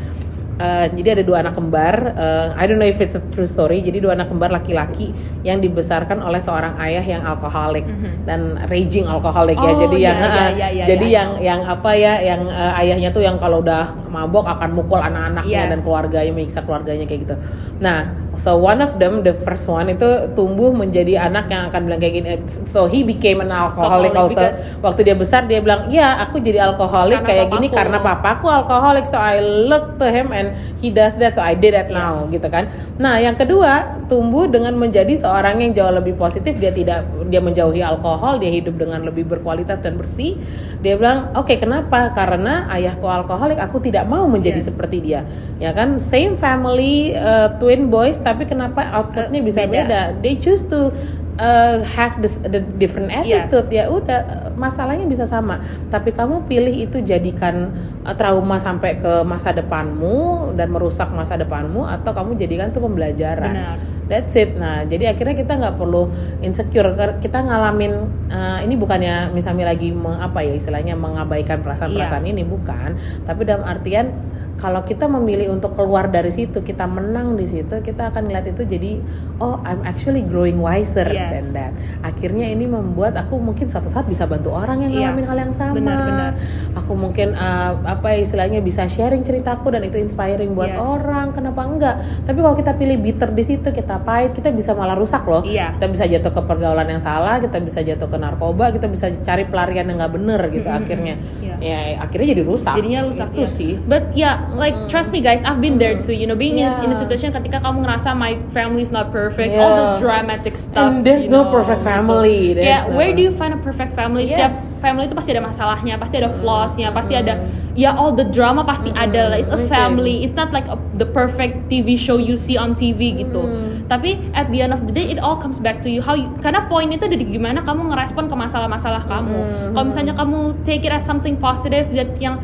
Eh, jadi ada dua anak kembar, eh, I don't know if it's a true story. Jadi dua anak kembar laki-laki yang dibesarkan oleh seorang ayah yang alkoholik dan raging alkoholik ya. Oh, Jadi iya, yang eh, iya, iya, jadi iya, yang yang apa ya, yang eh, ayahnya tuh yang kalau udah mabok akan mukul anak-anaknya Yes. dan keluarganya, menyiksa keluarganya kayak gitu. Nah, So one of them, the first one itu tumbuh menjadi anak yang akan bilang kayak gini. So he became an alcoholic, Alcoholic also. Waktu dia besar dia bilang, iya aku jadi alkoholik kayak gini papaku." karena papaku alkoholik. So I look to him and he does that. So I did that now, Yes. gitu kan. Nah yang kedua tumbuh dengan menjadi seorang yang jauh lebih positif. Dia tidak dia menjauhi alkohol. Dia hidup dengan lebih berkualitas dan bersih. Dia bilang, oke kenapa? Karena ayahku alkoholik. Aku tidak mau menjadi Yes. seperti dia. Ya kan, same family, uh, twin boys, tapi kenapa outputnya Eh, bisa beda. beda? They choose to uh, have this, the different attitude. Ya udah, masalahnya bisa sama. Tapi kamu pilih itu jadikan uh, trauma sampai ke masa depanmu dan merusak masa depanmu, atau kamu jadikan itu pembelajaran. Benar. That's it. Nah, jadi akhirnya kita nggak perlu insecure. Kita ngalamin uh, ini bukannya misalnya lagi meng- apa ya istilahnya mengabaikan perasaan-perasaan Iya. ini bukan. Tapi dalam artian kalau kita memilih untuk keluar dari situ, kita menang di situ, kita akan lihat itu jadi oh I'm actually growing wiser Yes. than that. Akhirnya ini membuat aku mungkin suatu saat bisa bantu orang yang Iya. ngalamin hal yang sama. Benar, benar. Aku mungkin uh, apa ya istilahnya bisa sharing ceritaku dan itu inspiring buat Yes. orang. Kenapa enggak? Tapi kalau kita pilih bitter di situ, kita pahit, kita bisa malah rusak loh. Iya. Kita bisa jatuh ke pergaulan yang salah, kita bisa jatuh ke narkoba, kita bisa cari pelarian yang nggak bener gitu Mm-mm, akhirnya. iya. Ya akhirnya jadi rusak. jadinya rusak itu ya. sih. But yeah, like trust me guys, I've been there too. You know, being in, Yeah. in a situation ketika kamu ngerasa my family is not perfect, Yeah. all the dramatic stuff. And there's no know, perfect gitu. family. There's Yeah, no- where do you find a perfect family? Setiap Yes. family itu pasti ada masalahnya, pasti ada flaws-nya, pasti ada ya all the drama pasti ada. lah. It's a family. It's not like a, the perfect TV show you see on TV gitu. Tapi at the end of the day it all comes back to you how you, karena poin itu dari gimana kamu ngerespon ke masalah-masalah kamu. Kalau misalnya kamu take it as something positive that yang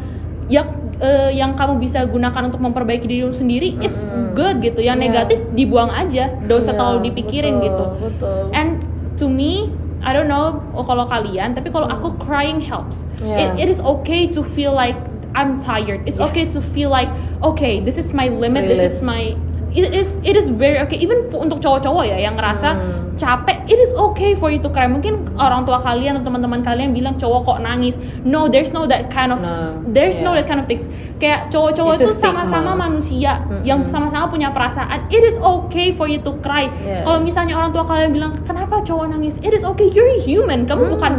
ya eh, yang kamu bisa gunakan untuk memperbaiki dirimu sendiri, it's good gitu. Yang Yeah. negatif dibuang aja, gak usah Iya, terlalu dipikirin betul, gitu. betul. And to me, I don't know oh, kalau kalian, tapi kalau aku crying helps. Yeah. It, it is okay to feel like I'm tired. It's Yes. okay to feel like okay, this is my limit. This is my it is it is very okay. Even untuk cowok-cowok ya yang ngerasa Hmm. capek, it is okay for you to cry. Mungkin orang tua kalian atau teman-teman kalian bilang cowok kok nangis. No, there's no that kind of No, there's no yeah. that kind of things. Kayak cowok-cowok Itu sama-sama manusia yang sama-sama punya perasaan. It is okay for you to cry. Yeah. Kalau misalnya orang tua kalian bilang kenapa cowok nangis, it is okay. You're a human. Kamu bukan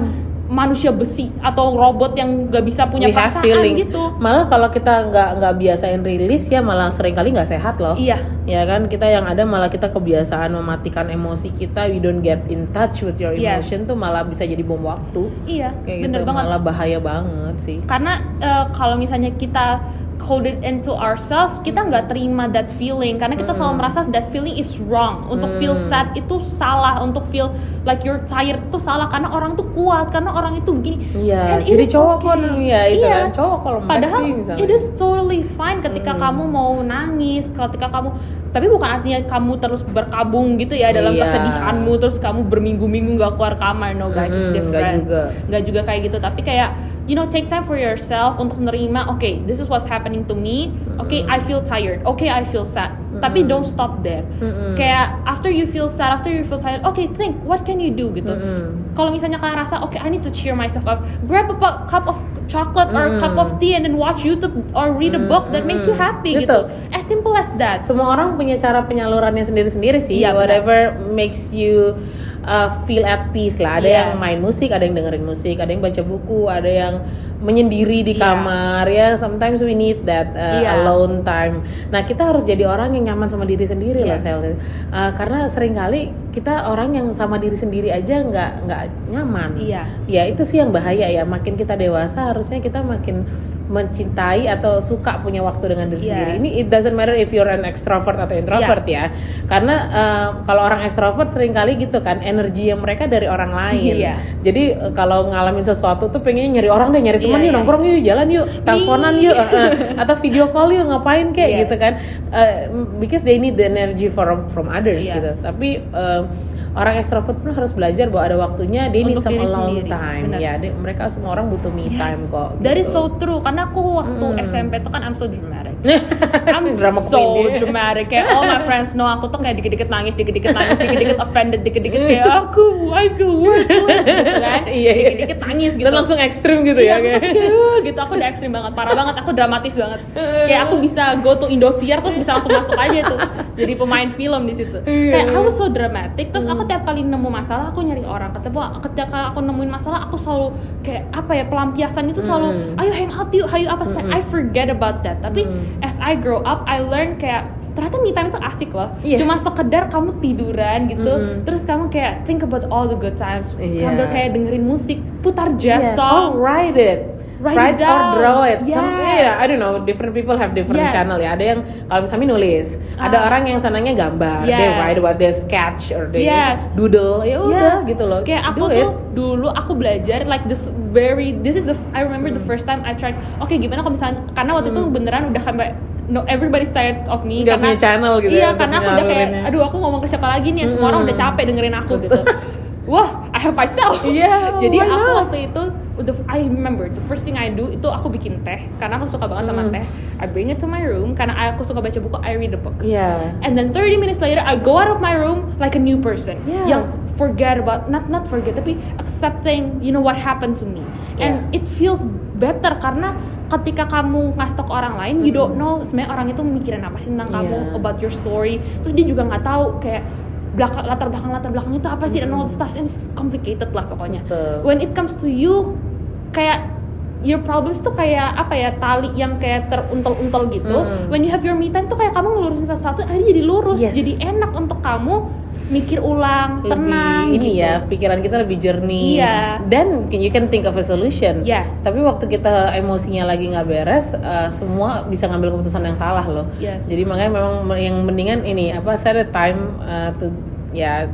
manusia besi atau robot yang gak bisa punya We perasaan feelings. gitu. Malah kalau kita nggak nggak biasain rilis ya malah sering kali nggak sehat loh. Iya. Ya kan kita yang ada malah kita kebiasaan mematikan emosi kita, we don't get in touch with your Yes. emotion tuh malah bisa jadi bom waktu. Iya, Kayak bener gitu banget. malah bahaya banget sih. Karena eh, kalau misalnya kita hold it into ourselves, kita nggak terima that feeling karena kita Hmm. selalu merasa that feeling is wrong. Untuk feel sad itu salah, untuk feel like you're tired itu salah karena orang tuh kuat, karena orang itu begini. Iya, And jadi cowok okay. kok ya itu Iya. kan cowok kalau Padahal sih misalnya. it is totally fine ketika kamu mau nangis, ketika kamu tapi bukan artinya kamu terus berkabung gitu ya dalam Iya. kesedihanmu terus kamu berminggu-minggu nggak keluar kamar. No guys it's Mm-mm, nggak different. juga. nggak juga kayak gitu. Tapi kayak you know take time for yourself untuk nerima okay this is what's happening to me. Okay I feel tired. Okay I feel sad. Tapi don't stop there. Mm-mm. kayak after you feel sad after you feel tired okay think what can you do? Gitu. Mm-mm. kalau misalnya kalian rasa okay I need to cheer myself up. Grab a cup of chocolate or a cup of tea and then watch YouTube or read a book that makes you happy gitu Betul. as simple as that semua orang punya cara penyalurannya sendiri-sendiri sih. Iya, benar. Whatever makes you uh, feel at peace lah. Ada yang Yes. main musik, ada yang dengerin musik, ada yang baca buku, ada yang menyendiri di Iya. kamar ya. Sometimes we need that uh, Iya. alone time. Nah kita harus jadi orang yang nyaman sama diri sendiri lah, Yes. Sel. Uh, karena sering kali kita orang yang sama diri sendiri aja nggak nggak nyaman. Iya. Ya itu sih yang bahaya ya. Makin kita dewasa harusnya kita makin mencintai atau suka punya waktu dengan diri Yes. sendiri. Ini it doesn't matter if you're an extrovert atau introvert ya. Karena uh, kalau orang extrovert sering kali gitu kan energi yang mereka dari orang lain. Iya. Jadi uh, kalau ngalamin sesuatu tuh pengen nyari orang deh, nyari teman Iya, yuk, iya. nongkrong yuk, jalan yuk, teleponan yuk, uh, uh, atau video call yuk, ngapain kayak Yes. gitu kan. Uh, because they need the energy from from others Yes. gitu. Tapi uh, orang extrovert pun harus belajar bahwa ada waktunya they need Untuk some diri alone sendiri, time. benar. Ya, dia- mereka semua orang butuh me time kok. That is gitu. so true karena aku waktu SMP tuh kan I'm so dramatic. [LAUGHS] I'm Drama so dia. dramatic kayak all my friends know aku tuh kayak dikit-dikit nangis, dikit-dikit nangis, dikit-dikit offended, dikit-dikit kayak [LAUGHS] aku I feel worthless gitu kan. [LAUGHS] Iya, iya. dikit-dikit nangis gitu Dan langsung ekstrim gitu iya, ya. aku kayak. kayak, gitu aku udah ekstrim banget parah banget aku dramatis banget kayak aku bisa go to Indosiar terus bisa langsung masuk aja tuh jadi pemain film di situ kayak I was so dramatic terus aku tiap kali nemu masalah aku nyari orang ketemu ketika aku nemuin masalah aku selalu kayak apa ya pelampiasan itu selalu Mm. ayo hang out yuk ayo apa Mm-mm. I forget about that tapi Mm. as I grow up I learn kayak ternyata me time itu asik loh Iya. cuma sekedar kamu tiduran gitu Mm-mm. terus kamu kayak think about all the good times Iya. sambil kayak dengerin musik putar jazz Yeah. song Oh, write it. Write it or down. draw it. Some, Yes. yeah, I don't know. Different people have different Yes. channel ya. Ada yang kalau misalnya nulis, ada Ah. orang yang senangnya gambar. They Yes. write about their sketch or they Yes. doodle. Ya udah Yes. gitu loh. Kayak aku Do tuh it. dulu aku belajar like this very this is the I remember the first time I tried. Oke, gimana kalau misalnya karena waktu itu beneran udah sampai no everybody tired of me Nggak karena punya channel gitu Iya, ya, karena aku udah kayak aduh aku ngomong ke siapa lagi nih semua orang Mm. udah capek dengerin aku gitu. [LAUGHS] Wah, I have myself. Iya, Jadi aku not? waktu itu the, I remember the first thing I do itu aku bikin teh karena aku suka banget sama Mm. teh. I bring it to my room karena aku suka baca buku. I read a book. Iya. And then 30 minutes later, I go out of my room like a new person. Yeah. Yang forget about, not not forget, tapi accepting, you know what happened to me. And it feels better karena ketika kamu ngasih tau ke orang lain, you don't know sebenarnya orang itu mikirin apa sih tentang kamu, Yeah. about your story. Terus dia juga nggak tahu kayak belakang latar belakang latar belakangnya itu apa sih dan all the stuff and it's complicated lah pokoknya. Betul. When it comes to you, kayak your problems tuh kayak apa ya tali yang kayak teruntel-untel gitu. Mm. When you have your me time tuh kayak kamu ngelurusin sesuatu, akhirnya jadi lurus, Yes. jadi enak untuk kamu mikir ulang, lebih tenang ini gitu. ya pikiran kita lebih jernih Iya. dan you can think of a solution Yes. tapi waktu kita emosinya lagi nggak beres uh, semua bisa ngambil keputusan yang salah loh Yes. jadi makanya memang yang mendingan ini apa set a time uh, to ya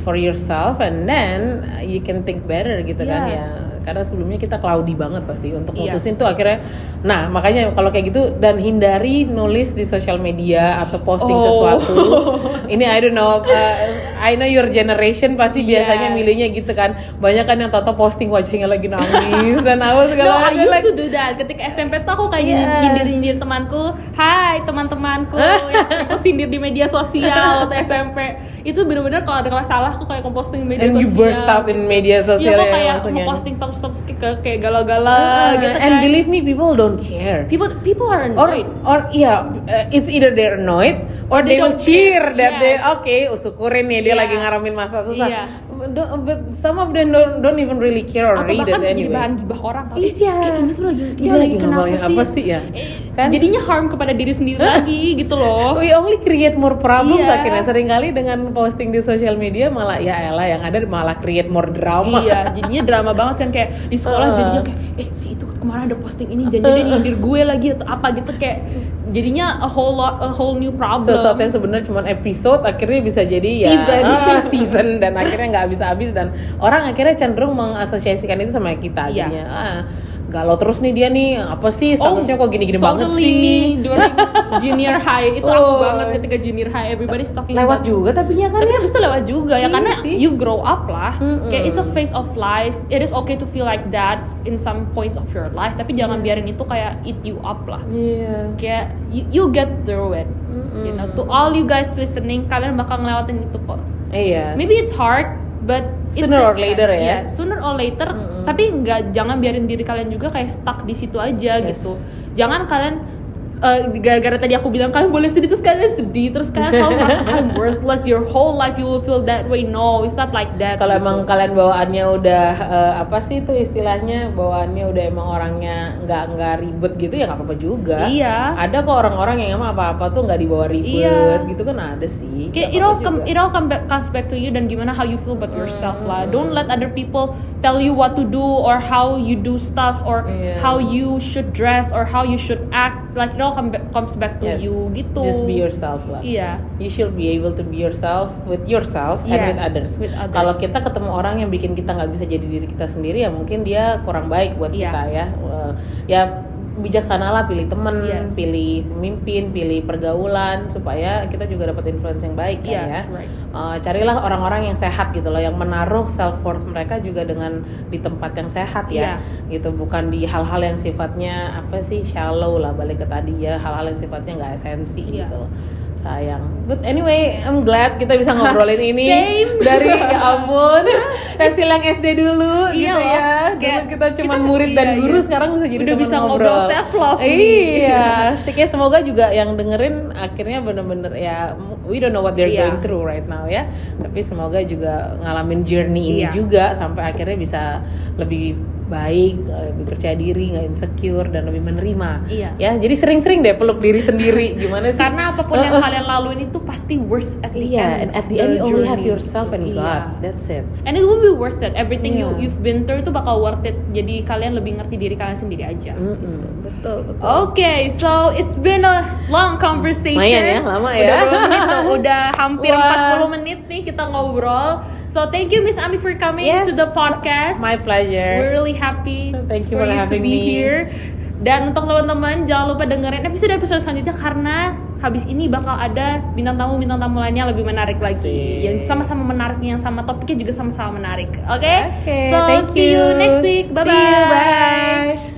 for yourself and then you can think better gitu kan ya Yes. Karena sebelumnya kita cloudy banget pasti untuk Yes. mutusin tuh akhirnya nah makanya kalau kayak gitu dan hindari nulis di sosial media atau posting Oh. sesuatu [LAUGHS] ini I don't know uh, I know your generation pasti Yes. biasanya milihnya gitu kan banyak kan yang toto posting wajahnya lagi nangis dan apa [LAUGHS] segala No, I used like, to do that. Ketika SMP tuh aku kayak Yeah. nyindir-nyindir temanku. Hai teman-temanku [LAUGHS] yang aku sindir di media sosial waktu SMP. Itu bener-bener kalau ada masalah aku kayak ngeposting di media and sosial. you burst out in media Iya, sosial aku ya kayak maksudnya ngeposting status-status kayak kayak galau-galau Ah, gitu and kan. believe me people don't care people people are or annoyed. or yeah uh, it's either they're annoyed or, Or they they, will cheer care. that they Yes. okay syukurin nih dia Iya. lagi ngaramin masa susah Iya. Don't- but some of them don't, don't even really care or atau read bahkan it bisa jadi anyway bahan gibah orang kali Iya. kayak ini tuh lagi Dia lagi ngomongin apa sih ya? Eh, Kan? jadinya harm kepada diri sendiri lagi gitu loh We only create more problems Iya. akhirnya sering kali dengan posting di sosial media malah ya elah yang ada malah create more drama. iya jadinya drama banget kan kayak di sekolah Uh. jadinya kayak eh si itu kemarin ada posting ini jangan dia [LAUGHS] nyindir gue lagi atau apa gitu kayak jadinya a whole lot a whole new problem Sesuatu yang sebenarnya cuma episode akhirnya bisa jadi ya Season. [LAUGHS] ah, season dan akhirnya nggak habis-habis dan orang akhirnya cenderung mengasosiasikan itu sama kita Iya. akhirnya. Ah, galau terus nih dia nih apa sih statusnya kok gini-gini banget Oh, sih? me [LAUGHS] junior high itu aku Oh. banget ketika junior high everybody's talking Lewat about juga tapi nya kan tapi ya. habis itu lewat juga ya Iya karena sih. you grow up lah Mm-mm. kayak it's a phase of life it is okay to feel like that in some points of your life tapi jangan biarin itu kayak eat you up lah Iya. kayak you, you get through it Mm-mm. you know to all you guys listening kalian bakal ngelewatin itu kok Iya. maybe it's hard but Sooner or time. later ya. Yeah, sooner or later Mm-mm. tapi nggak jangan biarin diri kalian juga kayak stuck di situ aja Yes. gitu jangan kalian eh, gara-gara tadi aku bilang kalian boleh sedih terus kalian sedih terus kalian selalu [LAUGHS] merasa I'm worthless your whole life you will feel that way no it's not like that Kalau gitu. emang kalian bawaannya udah eh, apa sih itu istilahnya bawaannya udah emang orangnya nggak nggak ribet gitu ya nggak apa-apa juga. Iya. Ada kok orang-orang yang emang apa-apa tuh nggak dibawa ribet Iya. gitu kan ada sih. Kayak Nggak it all come it all come back, comes back to you dan gimana how you feel about yourself Hmm, lah. Don't let other people tell you what to do or how you do stuff or Iya. how you should dress or how you should act. Like it all come back, comes back to Yes. you gitu. Just be yourself lah. Iya. You should be able to be yourself with yourself and Yes, with others. with others. Kalau kita ketemu orang yang bikin kita nggak bisa jadi diri kita sendiri ya mungkin dia kurang baik buat Iya. kita ya. Eh, ya bijaksanalah pilih temen, Yes. pilih pemimpin, pilih pergaulan supaya kita juga dapat influence yang baik kan Yes, ya. right. Eh, carilah orang-orang yang sehat gitu loh, yang menaruh self worth mereka juga dengan di tempat yang sehat ya, gitu bukan di hal-hal yang sifatnya apa sih shallow lah balik ke tadi ya, hal-hal yang sifatnya nggak esensi Iya. gitu loh. Sayang. But anyway, I'm glad kita bisa ngobrolin [LAUGHS] ini Same. dari ya ampun. [LAUGHS] Saya silang SD dulu Iya gitu loh, ya. Dulu kayak kita cuma kita- murid dan iya, guru, iya. sekarang bisa jadi Udah bisa ngobrol. ngobrol self-love nih. Iya, [LAUGHS] Sih, semoga juga yang dengerin akhirnya bener-bener ya we don't know what they're Iya. going through right now ya. Tapi semoga juga ngalamin journey ini Iya. juga sampai akhirnya bisa lebih baik, lebih percaya diri, nggak insecure dan lebih menerima. Iya. Ya, jadi sering-sering deh peluk diri sendiri. Gimana sih? Karena apa pun yang [LAUGHS] kalian laluin itu pasti worth at the Iya, end. and at the end you only have yourself and Iya. God. That's it. And it will be worth it. Everything you Iya. you've been through itu bakal worth it. Jadi kalian lebih ngerti diri kalian sendiri aja. Mm-mm. Betul, betul. Oke, so it's been a long conversation. Lumayan ya, lama ya. Udah menit? Udah hampir [LAUGHS] Wah. 40 menit nih kita ngobrol. So thank you Miss Ami for coming Yes. to the podcast. My pleasure. We're really happy Thank you for, for you to be me. here. Dan untuk teman-teman jangan lupa dengerin episode-episode selanjutnya karena habis ini bakal ada bintang tamu bintang tamu lainnya lebih menarik lagi. Asik. Yang sama-sama menariknya yang sama topiknya juga sama-sama menarik. Oke? Oke, so thank see you you. next week. Bye See you, bye.